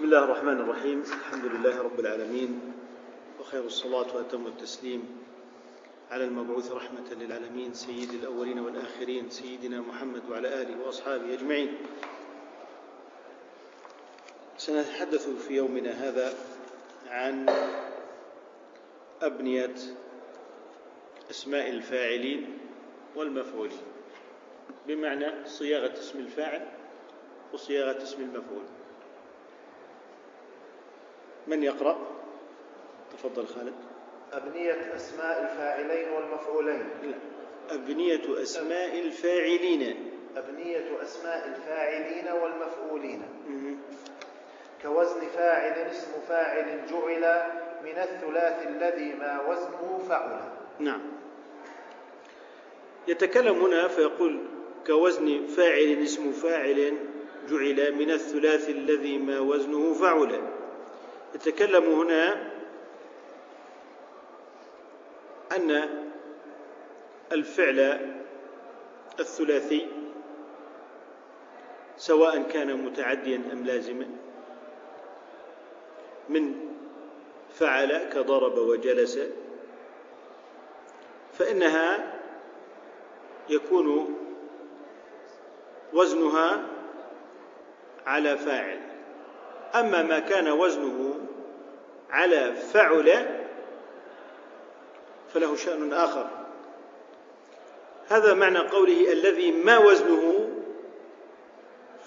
بسم الله الرحمن الرحيم. الحمد لله رب العالمين وخير الصلاة وأتم التسليم على المبعوث رحمة للعالمين سيد الأولين والآخرين سيدنا محمد وعلى آله وأصحابه أجمعين. سنتحدث في يومنا هذا عن أبنية أسماء الفاعلين والمفعولين بمعنى صياغة اسم الفاعل وصياغة اسم المفعول. من يقرأ؟ تفضل خالد. أبنية أسماء الفاعلين والمفعولين. لا. أبنية أسماء الفاعلين. أبنية أسماء الفاعلين والمفعولين. كوزن فاعل اسم فاعل جعل من الثلاث الذي ما وزنه فعل. نعم. يتكلم هنا فيقول كوزن فاعل اسم فاعل جعل من الثلاث الذي ما وزنه فعل. يتكلم هنا أن الفعل الثلاثي سواء كان متعديا أم لازما. من فعل كضرب وجلس فإنها يكون وزنها على فاعل. أما ما كان وزنه على فعل فله شأن آخر. هذا معنى قوله الذي ما وزنه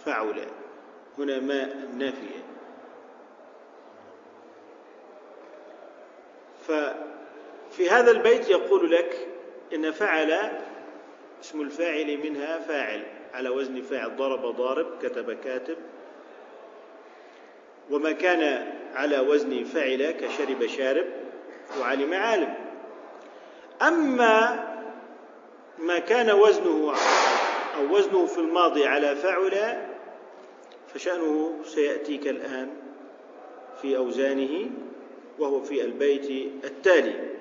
فعل. هنا ما نافية. ففي هذا البيت يقول لك إن فعل اسم الفاعل منها فاعل على وزن فاعل ضرب ضارب كتب كاتب. وما كان على وزن فعل كشرب شارب وعلم عالم. أما ما كان وزنه أو وزنه في الماضي على فعل فشأنه سيأتيك الآن في أوزانه وهو في البيت التالي.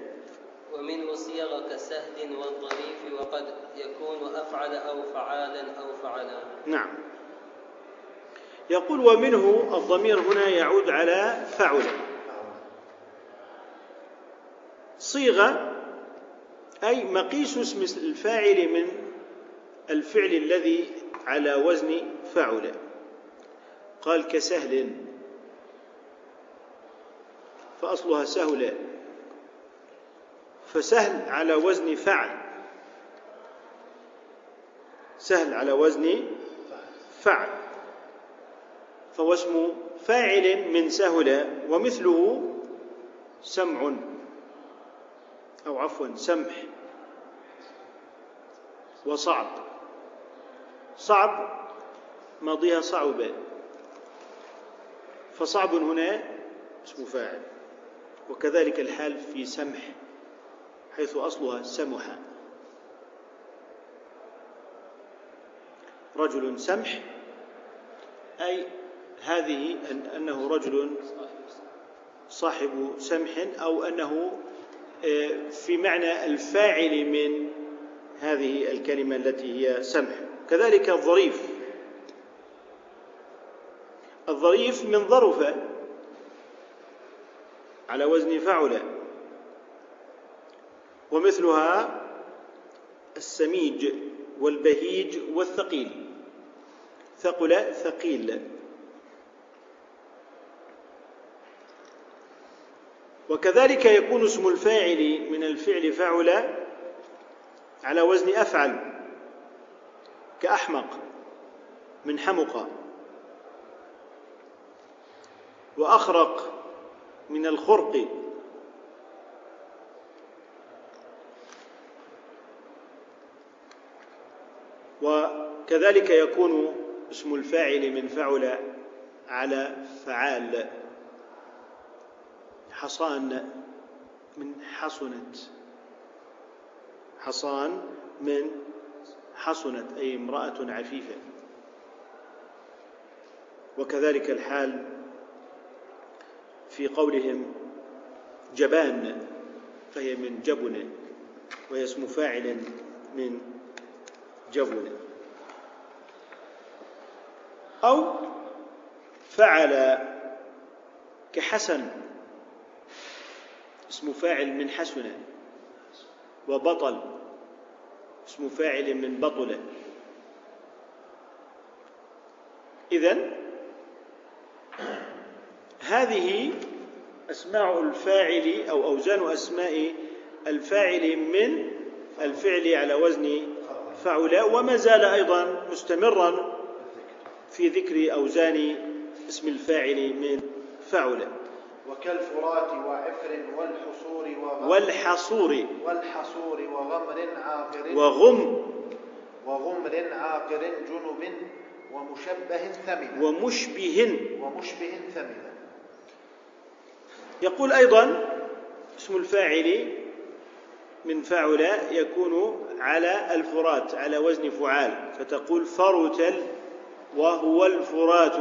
ومنه صيغ كسهل والظريف وقد يكون أفعل أو فعالا أو فعلا. نعم. يقول ومنه الضمير هنا يعود على فعل. صيغة أي مقيس اسم الفاعل من الفعل الذي على وزن فعل. قال كسهل. فأصلها سهل. فسهل على وزن فعل. سهل على وزن فعل. فهو اسم فاعل من سهل ومثله سمع أو عفوا سمح وصعب. صعب ماضيها صعب. فصعب هنا اسم فاعل. وكذلك الحال في سمح حيث أصلها سمح. رجل سمح أي هذه أن أنه رجل صاحب سمح أو أنه في معنى الفاعل من هذه الكلمة التي هي سمح. كذلك الظريف. الظريف من ظرف على وزن فعل ومثلها السميج والبهيج والثقيل. ثقل ثقيل. وكذلك يكون اسم الفاعل من الفعل فعل على وزن أفعل كأحمق من حمق وأخرق من الخرق. وكذلك يكون اسم الفاعل من فعل على فعال. حصان من حصنت. حصان من حصنت أي امرأة عفيفة. وكذلك الحال في قولهم جبان فهي من جبن وهي اسم فاعل من جبن. أو فعل كحسن. اسم فاعل من حسن وبطل. اسم فاعل من بطل. إذن هذه أسماع الفاعل أو أوزان أسماء الفاعل من الفعل على وزن فعل وما زال أيضا مستمرا في ذكر أوزان اسم الفاعل من فعل وكالفرات وعفر والحصور وغمر والحصور. والحصور وغمر عاقر وغم. وغمر عاقر جنب ومشبه ثمن ومشبه. ومشبه ثمن. يقول أيضا اسم الفاعل من فعل يكون على الفرات على وزن فعال فتقول فرت وهو الفرات.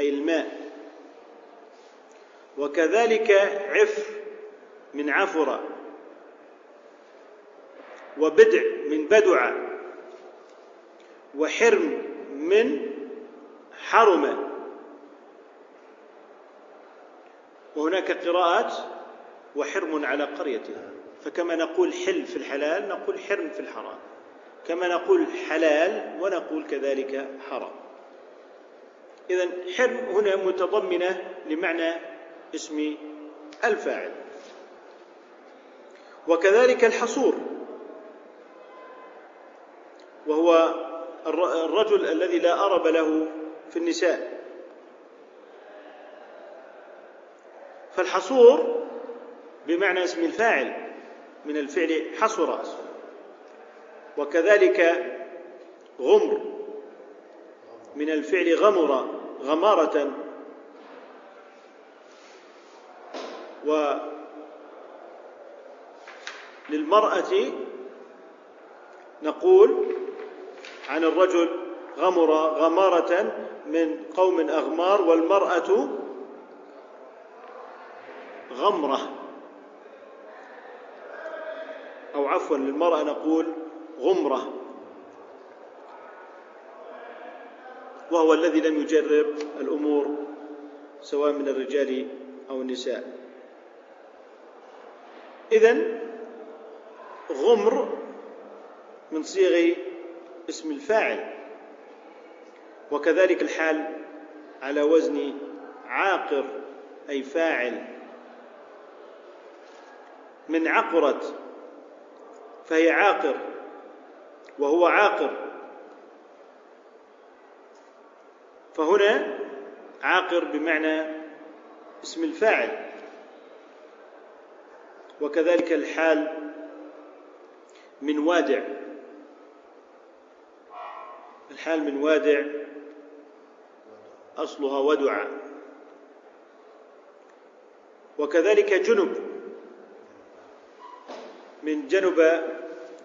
أي الماء. وكذلك عفر من عفر. وبدع من بدع. وحرم من حرم. وهناك قراءات وحرم على قريته فكما نقول حل في الحلال نقول حرم في الحرام. كما نقول حلال ونقول كذلك حرام. إذا حرم هنا متضمنة لمعنى اسم الفاعل. وكذلك الحصور. وهو الرجل الذي لا أرب له في النساء. فالحصور بمعنى اسم الفاعل من الفعل حصر. وكذلك غمر من الفعل غمر. غمارة. وللمرأة نقول عن الرجل غمر غمارة من قوم أغمار والمرأة غمرة. أو عفوا للمرأة نقول غمرة. وهو الذي لم يجرب الأمور سواء من الرجال أو النساء. إذن غمر من صيغ اسم الفاعل. وكذلك الحال على وزن عاقر أي فاعل من عقرت فهي عاقر وهو عاقر. فهنا عاقر بمعنى اسم الفاعل. وكذلك الحال من وادع. الحال من وادع أصلها ودع. وكذلك جنب. من جنب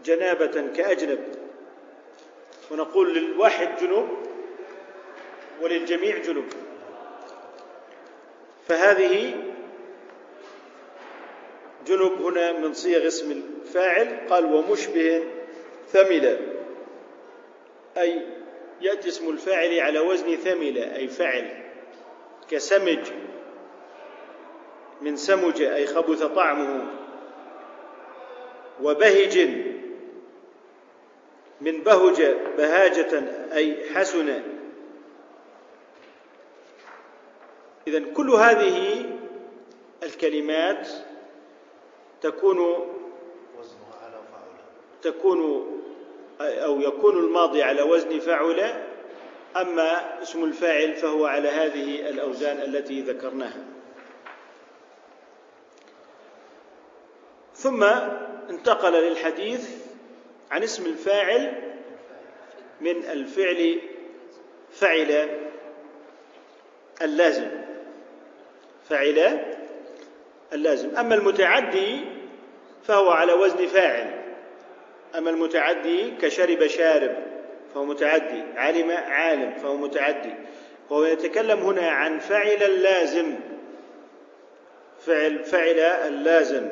جنابة كأجنب. ونقول للواحد جنوب وللجميع جنوب. فهذه جنب هنا من صيغ اسم الفاعل قال ومشبه ثمل. أي يأتي اسم الفاعل على وزن ثمل أي فعل كسمج. من سمج أي خبث طعمه. وبهج. من بهج بهاجة أي حسن. إذا كل هذه الكلمات تكون وزنها على تكون أو يكون الماضي على وزن فعل أما اسم الفاعل فهو على هذه الأوزان التي ذكرناها. ثم انتقل للحديث عن اسم الفاعل من الفعل فعل اللازم. فعل اللازم. أما المتعدي فهو على وزن فاعل. أما المتعدي كشرب شارب فهو متعدي. علم عالم فهو متعدي. وهو يتكلم هنا عن فعل اللازم. فعل فعل اللازم.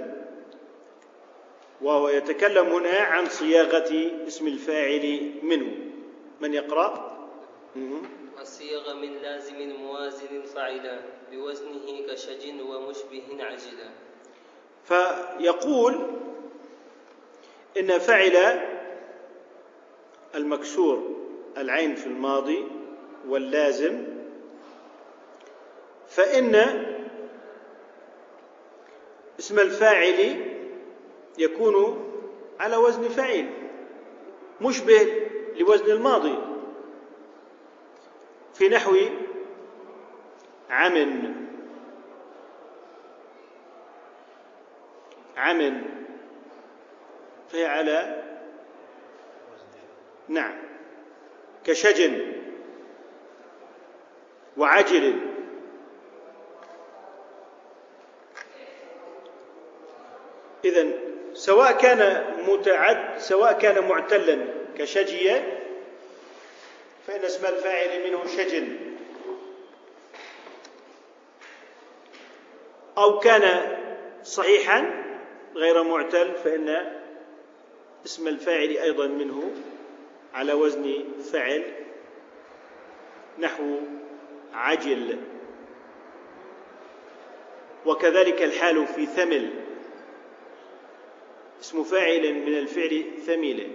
وهو يتكلم هنا عن صياغة اسم الفاعل منه. من يقرأ؟ وصيغ من لازم موازن فعلا بوزنه كشج ومشبه عجلا. فيقول إن فعل المكسور العين في الماضي واللازم فإن اسم الفاعل يكون على وزن فعيل مشبه لوزن الماضي. في نحو عمن عمن فهي على نعم. كشجن وعجل. إذا سواء كان متعد سواء كان معتلا كشجية فإن اسم الفاعل منه شجن. أو كان صحيحا غير معتل فإن اسم الفاعل أيضا منه على وزن فعل نحو عجل. وكذلك الحال في ثمل. اسم فاعل من الفعل ثمل.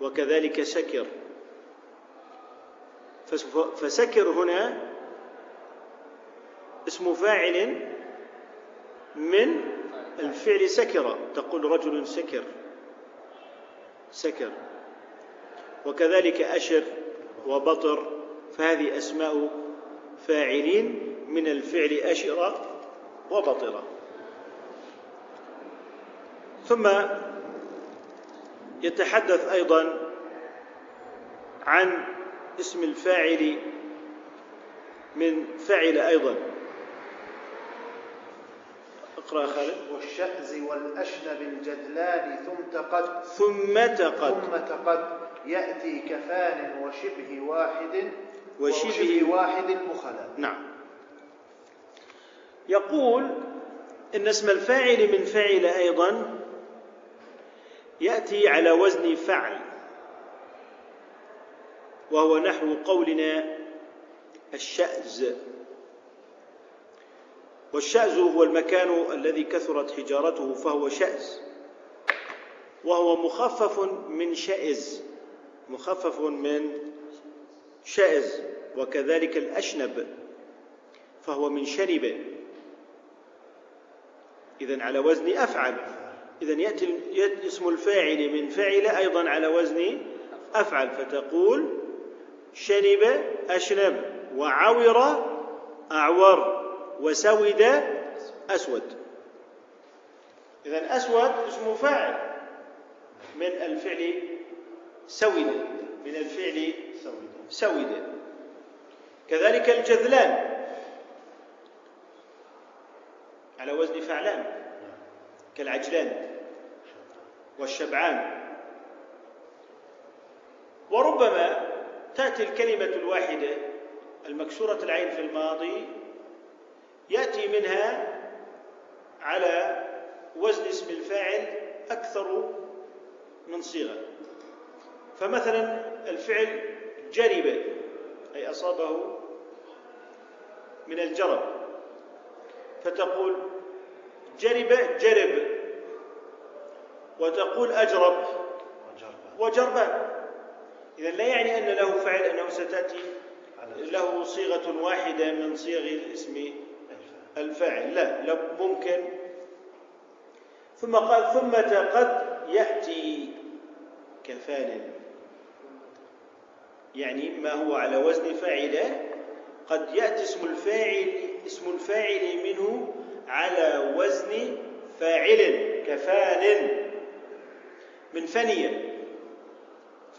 وكذلك سكر. فسكر هنا اسم فاعل من الفعل سكر. تقول رجل سكر. سكر. وكذلك أشر وبطر. فهذه أسماء فاعلين من الفعل أشر وبطر. ثم يتحدث أيضا عن اسم الفاعل من فعل أيضا. اقرأ خالد. والشأز والأشنب الجدلان ثم تقد. ثم تقد. ثم تقد. يأتي كفان وشبه واحد وشبه واحد مخلا نعم. يقول إن اسم الفاعل من فعل أيضا يأتي على وزن فعل. وهو نحو قولنا الشأز. والشأز هو المكان الذي كثرت حجارته فهو شأز. وهو مخفف من شأز. مخفف من شأز وكذلك الأشنب فهو من شنب إذا على وزن أفعل. إذا يأتي اسم الفاعل من فعل أيضا على وزن أفعل فتقول شنب أشنب وعور أعور. وسود أسود. إذا أسود اسمه فاعل من الفعل سود. من الفعل سود. كذلك الجذلان. على وزن فعلان. كالعجلان. والشبعان. وربما تأتي الكلمة الواحدة المكسورة العين في الماضي يأتي منها على وزن اسم الفاعل أكثر من صيغة. فمثلا الفعل جرب أي أصابه من الجرب. فتقول جرب جرب. وتقول أجرب. وجربا إذا لا يعني أن له فعل أنه ستأتي له صيغة واحدة من صيغ الاسم الفاعل. لا لا ممكن. ثم قال ثم قد يأتي كفان يعني ما هو على وزن فاعله قد يأتي اسم الفاعل اسم الفاعل منه على وزن فاعل كفان من فنية.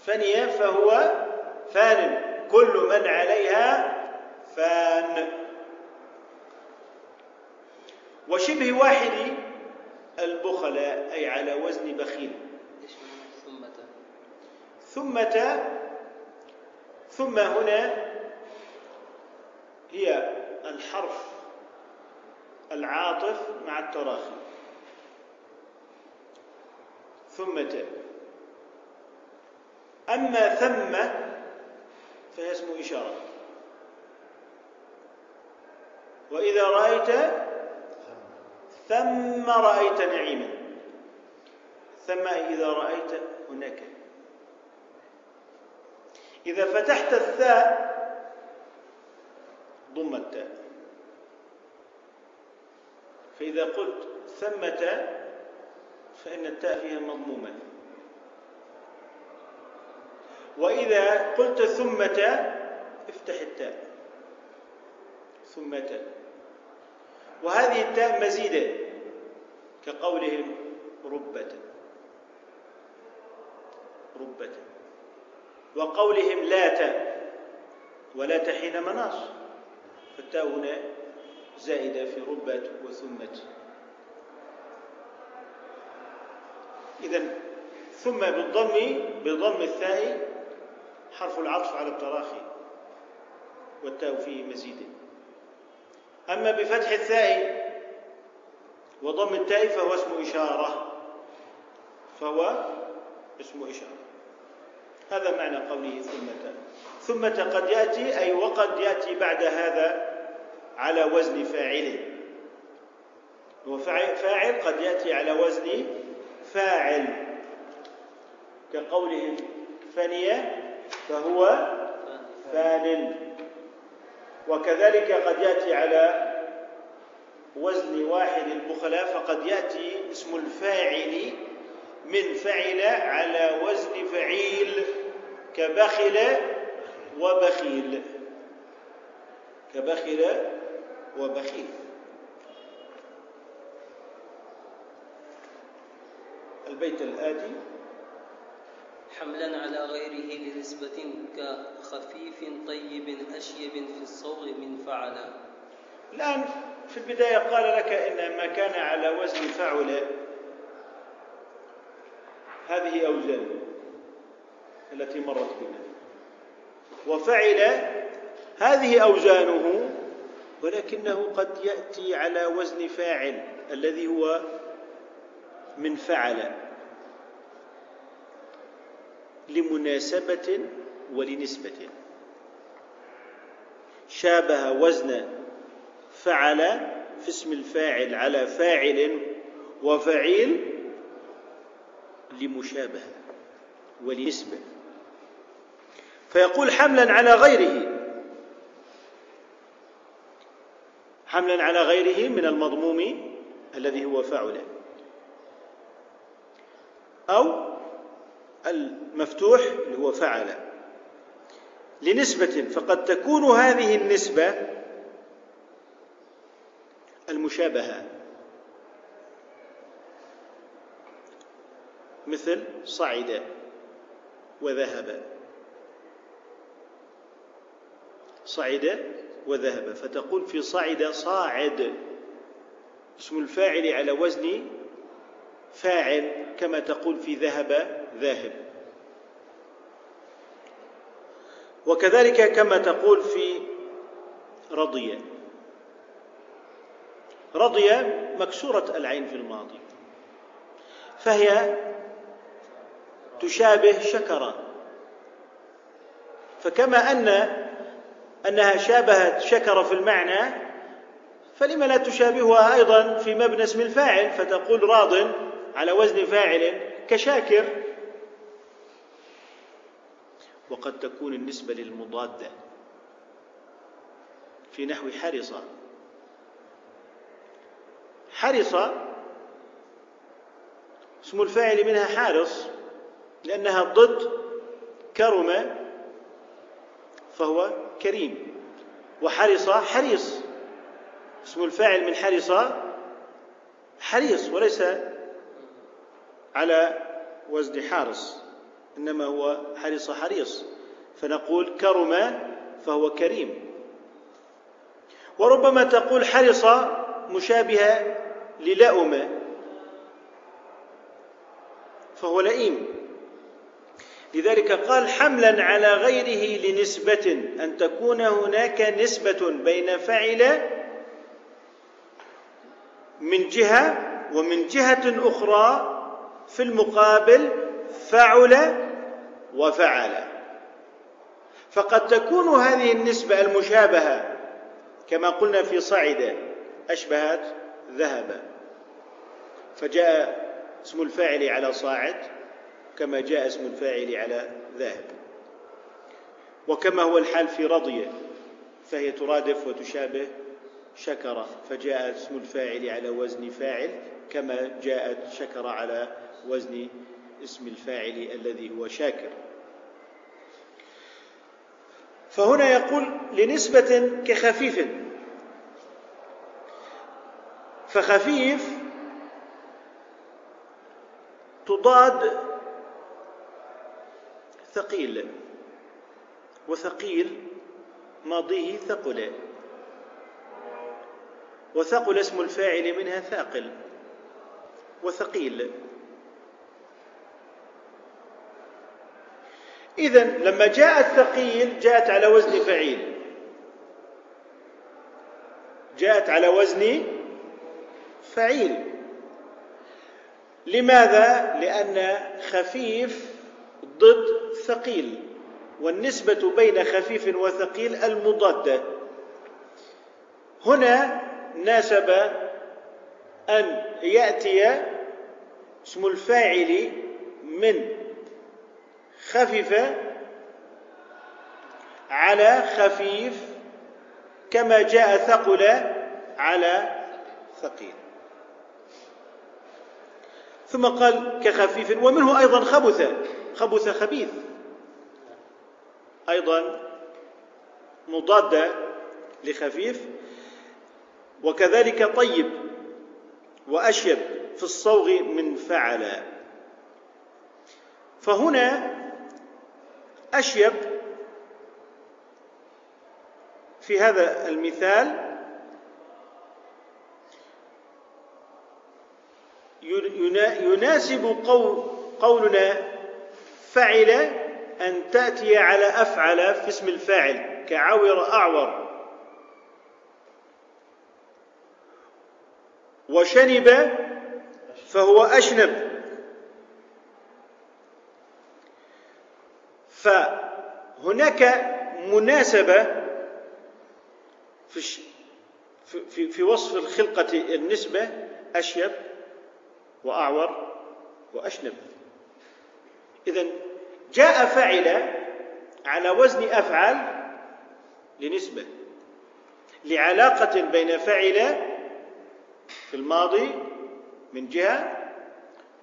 فنية فهو فان. كل من عليها فان. وشبه واحد البخلاء أي على وزن بخيل. ثمة. ثمة ثم هنا هي الحرف العاطف مع التراخي. ثمة. أما ثم فهي اسم إشارة. وإذا رأيت ثم رأيت نعيما. ثم إذا رأيت هناك. إذا فتحت الثاء ضم التاء. فإذا قلت ثمة فإن التاء فيها مضمومة. وإذا قلت ثمة افتح التاء. ثمة وهذه التاء مزيدة كقولهم ربة. ربة. وقولهم لات ولات حين مناص. فالتاء هنا زائدة في ربة وثمة إذا ثم بالضم بضم الثاء حرف العطف على التراخي والتاء فيه مزيد. أما بفتح الثاء وضم التاء فهو اسم إشارة. فهو اسم إشارة. هذا معنى قوله ثمة ثمة قد يأتي أي وقد يأتي بعد هذا على وزن فاعله. وفاعل قد يأتي على وزن فاعل. كقولهم فني فهو فان. وكذلك قد يأتي على وزن واحد البخلاء فقد يأتي اسم الفاعل من فعل على وزن فعيل كبخل وبخيل. كبخل وبخيل. البيت الآتي حملا على غيره لنسبة كخفيف طيب أشيب في الصوغ من فعل الآن في البداية قال لك إن ما كان على وزن فعل هذه أوزان التي مرت بنا. وفعل هذه أوزانه ولكنه قد يأتي على وزن فاعل الذي هو من فعل. لمناسبة ولنسبة. شابه وزن فعل في اسم الفاعل على فاعل وفعيل لمشابهة ولنسبة. فيقول حملا على غيره. حملا على غيره من المضموم الذي هو فعل أو المفتوح اللي هو فعل. لنسبة فقد تكون هذه النسبة المشابهة. مثل صعد وذهب. صعد وذهب. فتقول في صعد صاعد. اسم الفاعل على وزن فاعل كما تقول في ذهب ذاهب. وكذلك كما تقول في رضي رضي مكسورة العين في الماضي. فهي تشابه شكر فكما أن أنها شابهت شكر في المعنى فلما لا تشابهها أيضا في مبنى اسم الفاعل فتقول راض على وزن فاعل كشاكر. وقد تكون النسبة للمضادة في نحو حرص. حرص اسم الفاعل منها حارص لأنها ضد كرم فهو كريم. وحرص حريص اسم الفاعل من حرص حريص وليس على وزن حارس إنما هو حرص حريص. فنقول كرم فهو كريم. وربما تقول حرص مشابهه للأم. فهو لئيم. لذلك قال حملا على غيره لنسبة أن تكون هناك نسبة بين فعل من جهة ومن جهة أخرى في المقابل فعل وفعل. فقد تكون هذه النسبة المشابهة كما قلنا في صعد أشبهت ذهب. فجاء اسم الفاعل على صاعد كما جاء اسم الفاعل على ذاهب وكما هو الحال في رضي فهي ترادف وتشابه شكر فجاء اسم الفاعل على وزن فاعل كما جاءت شكر على وزن اسم الفاعل الذي هو شاكر. فهنا يقول لنسبة كخفيف. فخفيف تضاد ثقيل وثقيل ماضيه ثقل. وثقل اسم الفاعل منها ثاقل وثقيل. إذا لما جاء الثقيل جاءت على وزن فعيل. جاءت على وزن فعيل. لماذا؟ لأن خفيف ضد ثقيل والنسبة بين خفيف وثقيل المضادة هنا ناسب أن يأتي اسم الفاعل من خفف على خفيف كما جاء ثقل على ثقيل. ثم قال كخفيف ومنه أيضا خبث خبث خبيث. أيضا مضاده لخفيف. وكذلك طيب وأشيب في الصوغ من فعل. فهنا أشيب في هذا المثال يناسب قولنا فعل أن تأتي على أفعل في اسم الفاعل كعور أعور. وشنب فهو أشنب. فهناك مناسبة في في في وصف الخلقة النسبة أشيب وأعور وأشنب. إذا جاء فعل على وزن أفعل لنسبة لعلاقة بين فعل في الماضي من جهة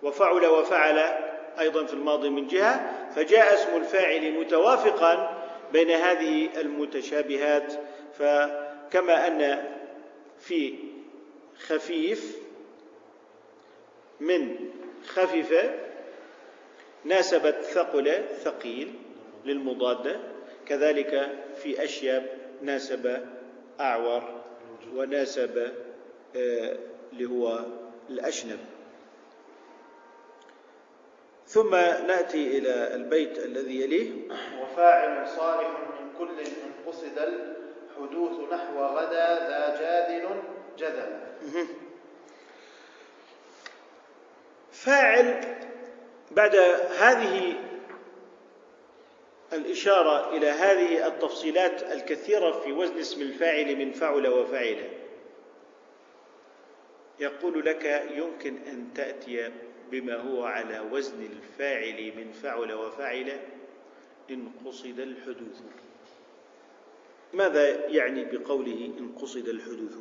وفعل وفعل أيضا في الماضي من جهة فجاء اسم الفاعل متوافقا بين هذه المتشابهات فكما أن في خفيف من خفف ناسبت ثقل ثقيل للمضاده كذلك في اشيب ناسب أعور وناسب آه، اللي هو الاشنب ثم نأتي إلى البيت الذي يليه. وفاعل صالح من كل ان قصد الحدوث نحو غدا ذا جادل جدل. فاعل بعد هذه الإشارة إلى هذه التفصيلات الكثيرة في وزن اسم الفاعل من فعل وفعل يقول لك يمكن أن تأتي بما هو على وزن الفاعل من فعل وفعل إن قصد الحدوث. ماذا يعني بقوله إن قصد الحدوث؟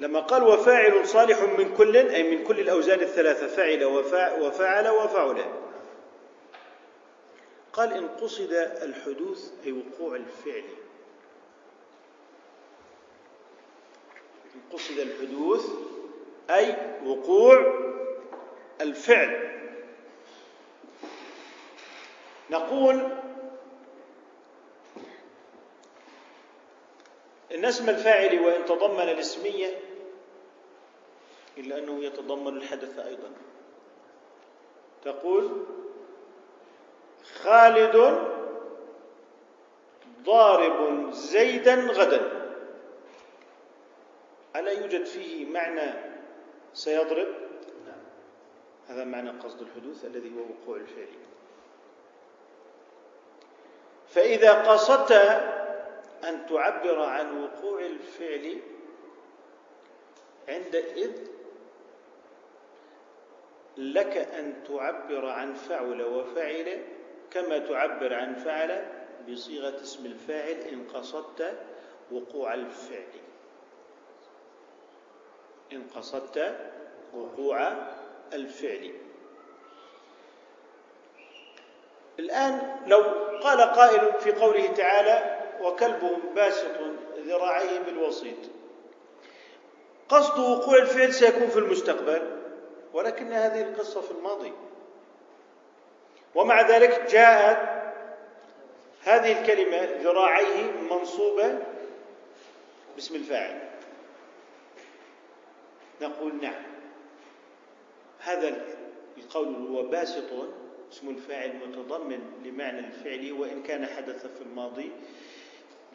لما قال وفاعل صالح من كل أي من كل الأوزان الثلاثة فعل وفعل وفعل. قال إن قصد الحدوث أي وقوع الفعل. إن قصد الحدوث أي وقوع الفعل. نقول إن اسم الفاعل وإن تضمن الاسمية إلا أنه يتضمن الحدث أيضا. تقول خالد ضارب زيدا غدا. ألا يوجد فيه معنى سيضرب؟ هذا معنى قصد الحدوث الذي هو وقوع الفعل. فإذا قصدت أن تعبر عن وقوع الفعل عندئذ لك أن تعبر عن فعل وفعل كما تعبر عن فعل بصيغة اسم الفاعل إن قصدت وقوع الفعل. إن قصدت وقوع الفعل. الآن لو قال قائل في قوله تعالى وكلبهم باسط ذراعيه بالوسيط. قصد وقوع الفعل سيكون في المستقبل ولكن هذه القصة في الماضي. ومع ذلك جاءت هذه الكلمة ذراعيه منصوبة باسم الفاعل. نقول نعم. هذا القول هو باسط اسم الفاعل متضمن لمعنى الفعل وإن كان حدث في الماضي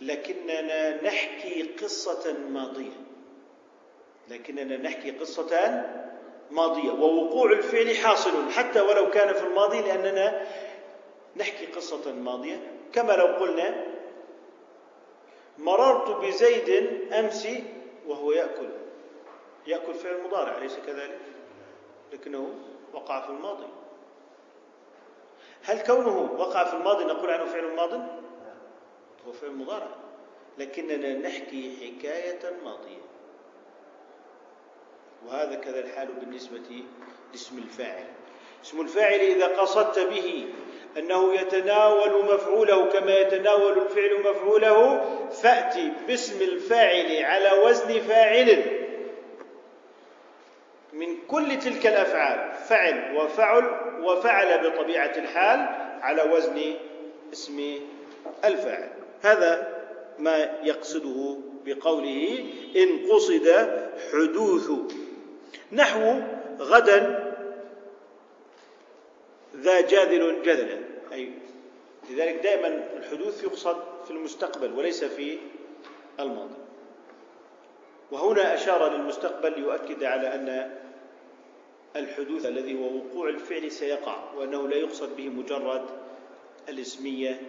لكننا نحكي قصة ماضية. لكننا نحكي قصة ماضية ووقوع الفعل حاصل حتى ولو كان في الماضي لأننا نحكي قصة ماضية. كما لو قلنا مررت بزيد أمس وهو يأكل. يأكل فعل مضارع أليس كذلك؟ لكنه وقع في الماضي. هل كونه وقع في الماضي نقول عنه فعل ماض؟ هو فعل مضارع. لكننا نحكي حكاية ماضية. وهذا كذا الحال بالنسبة لاسم الفاعل. اسم الفاعل إذا قصدت به أنه يتناول مفعوله كما يتناول الفعل مفعوله فأتي باسم الفاعل على وزن فاعل. من كل تلك الأفعال فعل وفعل وفعل بطبيعة الحال على وزن اسم الفاعل. هذا ما يقصده بقوله إن قصد حدوث. نحو غدا ذا جاذل جذلا. أي لذلك دائما الحدوث يقصد في المستقبل وليس في الماضي. وهنا أشار للمستقبل ليؤكد على أن الحدوث الذي هو وقوع الفعل سيقع وأنه لا يقصد به مجرد الاسمية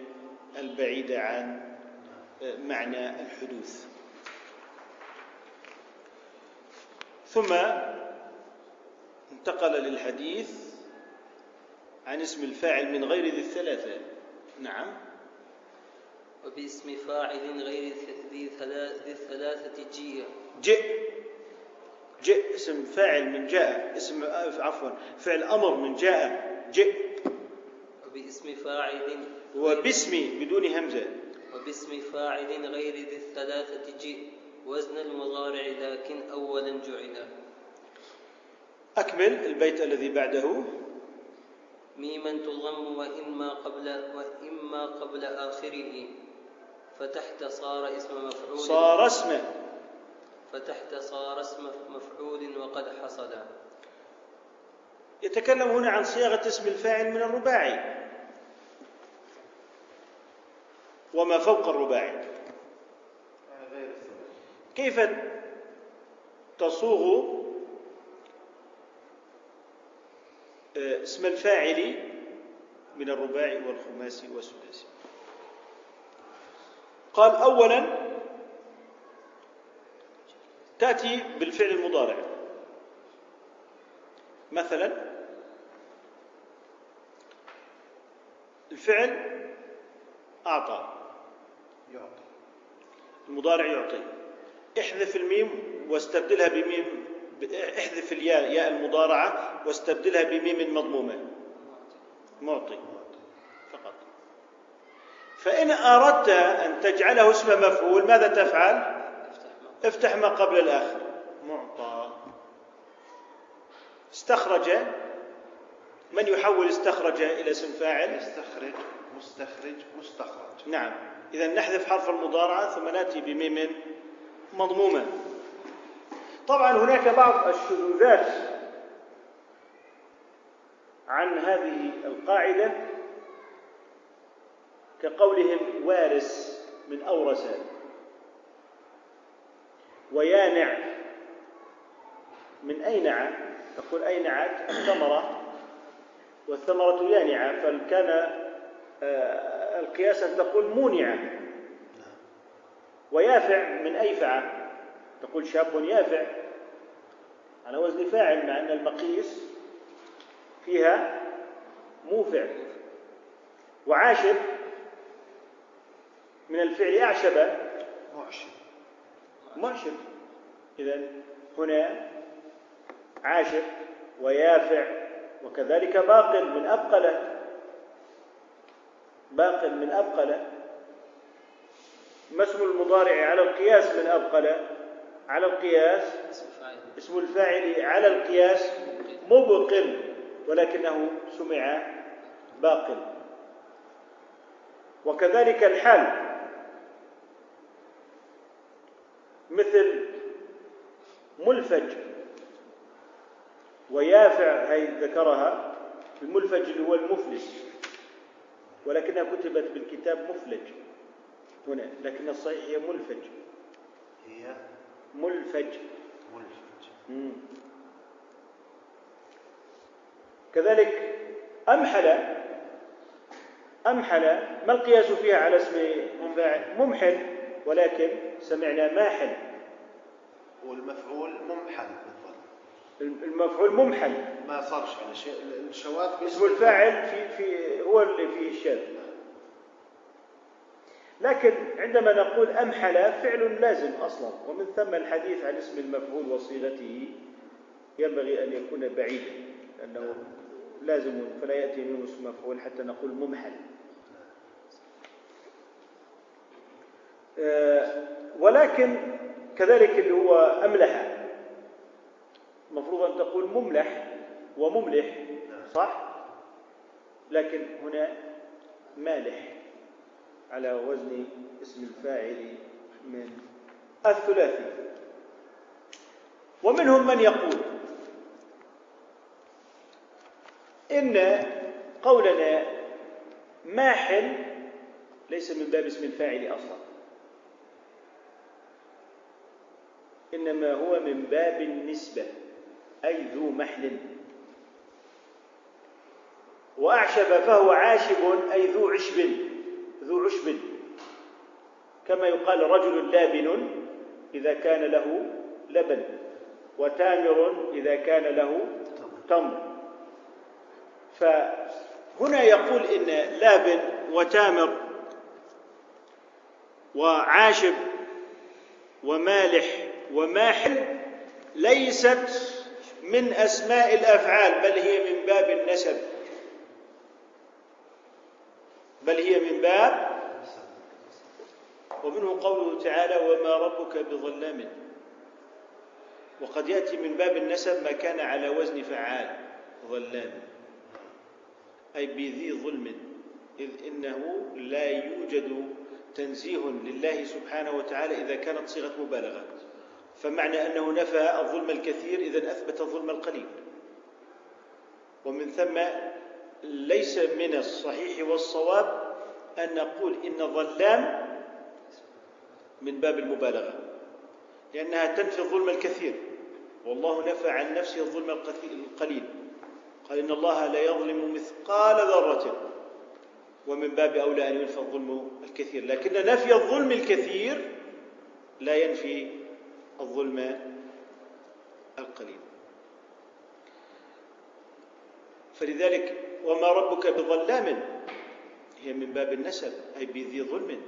البعيدة عن معنى الحدوث. ثم انتقل للحديث عن اسم الفاعل من غير ذي الثلاثة. نعم. وباسم فاعل غير ذي الثلاثة جيء. جئ جئ اسم فاعل من جاء اسم عفوا فعل أمر من جاء جئ. وباسم فاعل وباسم بدون همزة. وباسم فاعل غير ذي الثلاثة جئ. وزن المضارع لكن أولا جعل. أكمل البيت الذي بعده. ميما تضم وإما قبل وإما قبل آخره. فتحت صار اسم مفعول. صار اسم فتحت صار اسم مفعول وقد حصل. يتكلم هنا عن صياغة اسم الفاعل من الرباعي. وما فوق الرباعي. كيف تصوغ اسم الفاعل من الرباعي والخماسي والسداسي؟ قال اولا تأتي بالفعل المضارع. مثلا الفعل أعطى. يعطي المضارع يعطي. احذف الميم واستبدلها بميم احذف الياء ياء المضارعة واستبدلها بميم مضمومة. معطي. فقط. فإن أردت أن تجعله اسم مفعول ماذا تفعل؟ افتح ما قبل الآخر. معطى. استخرج. من يحول استخرج إلى اسم فاعل؟ استخرج مستخرج مستخرج. نعم. إذا نحذف حرف المضارعة ثم نأتي بميم مضمومة. طبعا هناك بعض الشذوذات عن هذه القاعدة كقولهم وارث من أورث. ويانع. من أينع تقول أينعت الثمرة. والثمرة يانعة فكان آه، القياس أن تقول مونعة ويافع من أيفع تقول شاب يافع. على وزن فاعل مع أن المقيس فيها موفع. وعاشر من الفعل أعشب. معشر معشر إذا هنا عاشر ويافع وكذلك باق من أبقلة. باق من أبقلة. ما اسم المضارع على القياس من أبقلة؟ على القياس. اسم الفاعل على القياس مبقل ولكنه سمع باقل وكذلك الحال مثل ملفج ويافع هي ذكرها الملفج اللي هو المفلس. ولكنها كتبت بالكتاب مفلج. هنا لكن الصحيح هي ملفج. هي ملفج. ملفت مم. كذلك أمحل أمحل ما القياس فيها على اسم ممحل ولكن سمعنا ماحل. والمفعول ممحل بالضبط المفعول ممحل. ما صارش على شيء. الشواذ اسم الفاعل في في هو اللي فيه الشاذ. لكن عندما نقول أمحل فعل لازم أصلا. ومن ثم الحديث عن اسم المفعول وصيغته ينبغي أن يكون بعيدا لأنه لازم فلا يأتي منه اسم مفعول حتى نقول ممحل. آه، ولكن كذلك اللي هو أملح. المفروض أن تقول مملح ومملح صح؟ لكن هنا مالح على وزن اسم الفاعل من الثلاثي. ومنهم من يقول إن قولنا ماحل ليس من باب اسم الفاعل أصلا. إنما هو من باب النسبة أي ذو محل. وأعشب فهو عاشب أي ذو عشب ذو عشب. كما يقال رجل لابن إذا كان له لبن وتامر إذا كان له تمر. فهنا يقول إن لابن وتامر وعاشب ومالح وماحل ليست من أسماء الأفعال بل هي من باب النسب. بل هي من باب ومنه قوله تعالى وما ربك بظلام. وقد يأتي من باب النسب ما كان على وزن فعال ظلام. أي بذي ظلم إذ إنه لا يوجد تنزيه لله سبحانه وتعالى إذا كانت صيغة مبالغة. فمعنى أنه نفى الظلم الكثير إذا أثبت الظلم القليل. ومن ثم ليس من الصحيح والصواب أن نقول إن ظلام من باب المبالغة لأنها تنفي الظلم الكثير. والله نفى عن نفسه الظلم القليل. قال إن الله لا يظلم مثقال ذرة. ومن باب أولى أن ينفى الظلم الكثير. لكن نفي الظلم الكثير لا ينفي الظلم القليل. فلذلك وما ربك بظلام هي من باب النسب أي بذي ظلم.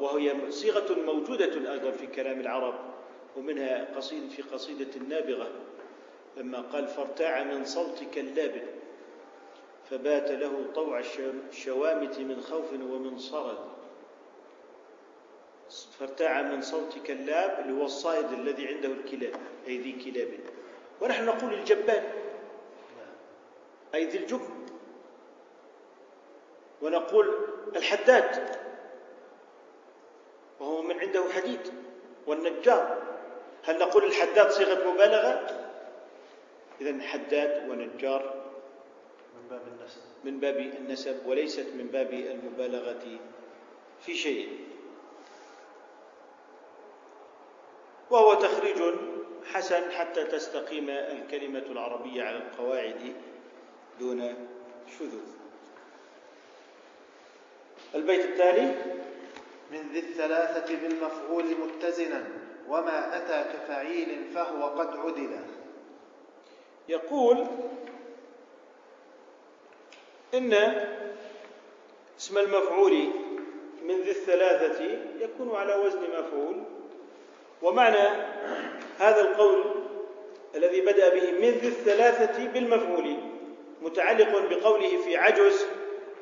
وهي صيغة موجودة أيضا في كلام العرب ومنها قصيد في قصيدة النابغة لما قال فارتاع من صوتك اللابن فبات له طوع الشوامت من خوف ومن صرد. فارتاع من صوتك اللاب اللي هو الصائد الذي عنده الكلاب أي ذي كلاب. ونحن نقول الجبان. أي ذي الجبن ونقول الحداد. وهو من عنده حديد والنجار. هل نقول الحداد صيغة مبالغة؟ إذا حداد ونجار من باب النسب. من باب النسب وليست من باب المبالغة في شيء. وهو تخريج حسن حتى تستقيم الكلمة العربية على القواعد دون شذوذ. البيت الثاني من ذي الثلاثة بالمفعول متزنا وما أتى كفعيل فهو قد عدل. يقول إن اسم المفعول من ذي الثلاثة يكون على وزن مفعول ومعنى هذا القول الذي بدأ به من ذي الثلاثة بالمفعول متعلق بقوله في عجز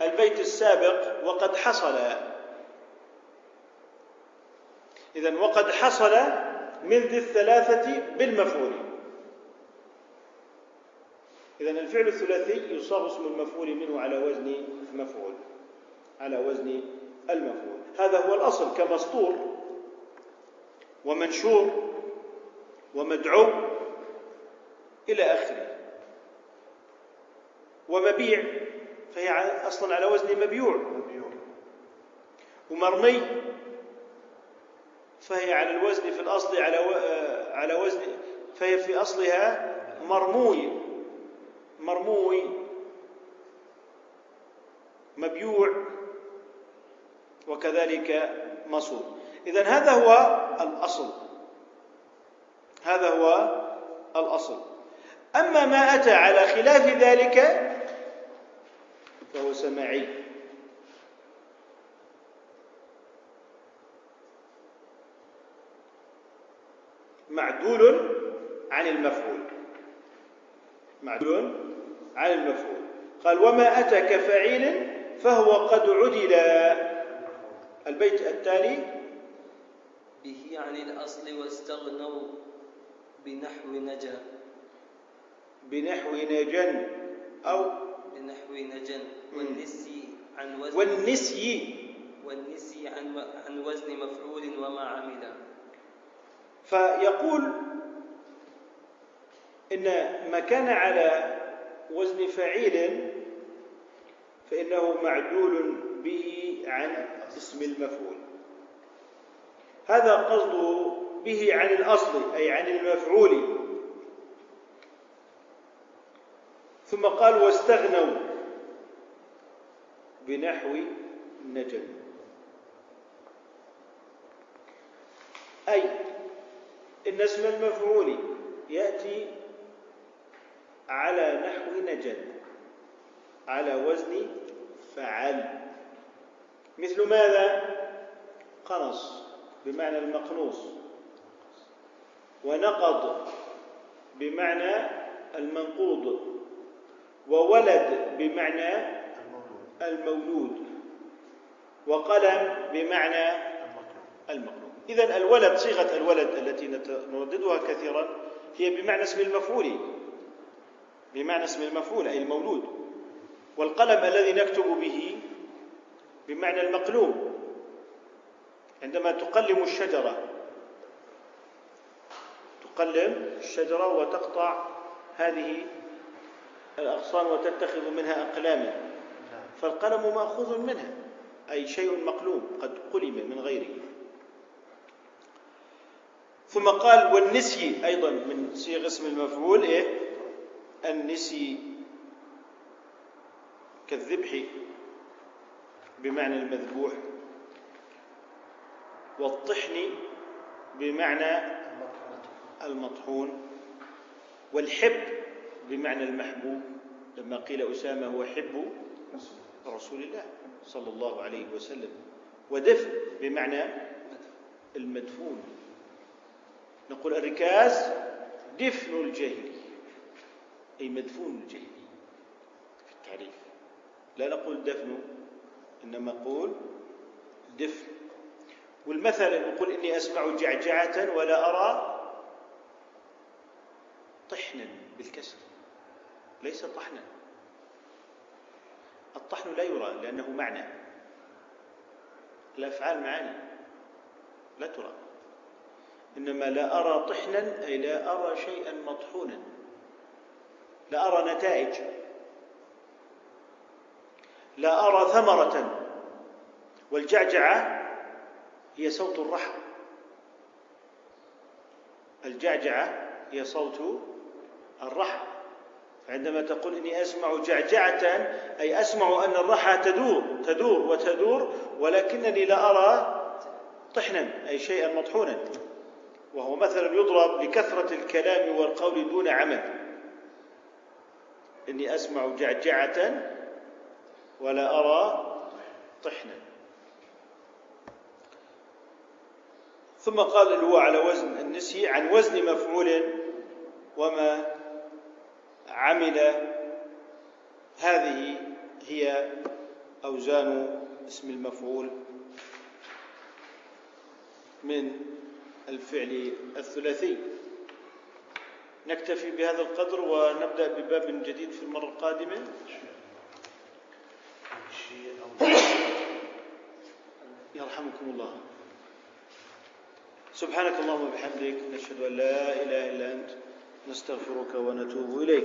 البيت السابق وقد حصل. إذا وقد حصل من ذي الثلاثة بالمفعول. إذا الفعل الثلاثي يصاغ اسم المفعول منه على وزن مفعول على وزن المفعول. هذا هو الأصل كمسطور. ومنشور ومدعو إلى آخره. ومبيع فهي أصلا على وزن مبيوع. ومرمي فهي على الوزن في الأصل على على وزن فهي في أصلها مرموي. مرموي. مبيوع وكذلك مصور. إذا هذا هو الأصل. هذا هو الأصل. أما ما أتى على خلاف ذلك فهو سماعي. معدول عن المفعول. معدول عن المفعول. قال وما أتى كفعيل فهو قد عدل. البيت التالي به عن الأصل واستغنوا بنحو نجا. بنحو نجن أو بنحو نجن والنسي عن وزن. والنسي. والنسي عن عن وزن مفعول وما عمل. فيقول إن ما كان على وزن فعيل فإنه معدول به عن اسم المفعول. هذا قصده به عن الأصل أي عن المفعول. ثم قال واستغنوا بنحو نجم أي إن اسم المفعول يأتي على نحو نجد على وزن فعل. مثل ماذا؟ قنص بمعنى المقنوص ونقض بمعنى المنقوض وولد بمعنى المولود وقلم بمعنى المقلوب. إذا الولد صيغة الولد التي نرددها كثيرا هي بمعنى اسم المفعول بمعنى اسم المفعول أي المولود. والقلم الذي نكتب به بمعنى المقلوم عندما تقلم الشجرة. تقلم الشجرة وتقطع هذه الأغصان وتتخذ منها أقلاما فالقلم مأخوذ منها أي شيء مقلوم قد قلم من غيره. ثم قال والنسي أيضا من صيغ اسم المفعول إيه؟ النسي كالذبح بمعنى المذبوح. والطحن بمعنى المطحون والحب بمعنى المحبوب. لما قيل أسامة هو حب رسول الله صلى الله عليه وسلم ودفن بمعنى المدفون. نقول الركاز دفن الجهل أي مدفون الجهل في التعريف. لا نقول دفن إنما نقول دفن. والمثل نقول إني أسمع جعجعة ولا أرى طحنا بالكسر. ليس طحنا. الطحن لا يرى لأنه معنى. الأفعال معاني. لا ترى. إنما لا أرى طحنا أي لا أرى شيئا مطحونا. لا أرى نتائج. لا أرى ثمرة. والجعجعة هي صوت الرحم الجعجعة هي صوت الرحم عندما تقول إني أسمع جعجعة أي أسمع أن الرحى تدور تدور وتدور ولكنني لا أرى طحنا أي شيئا مطحونا. وهو مثلا يضرب لكثرة الكلام والقول دون عمل إني أسمع جعجعة ولا أرى طحنا. ثم قال هو على وزن النسي عن وزن مفعول وما عمل هذه هي أوزان اسم المفعول من الفعل الثلاثي. نكتفي بهذا القدر ونبدأ بباب جديد في المرة القادمة. يرحمكم الله. سبحانك اللهم وبحمدك نشهد أن لا إله إلا أنت نستغفرك ونتوب إليك.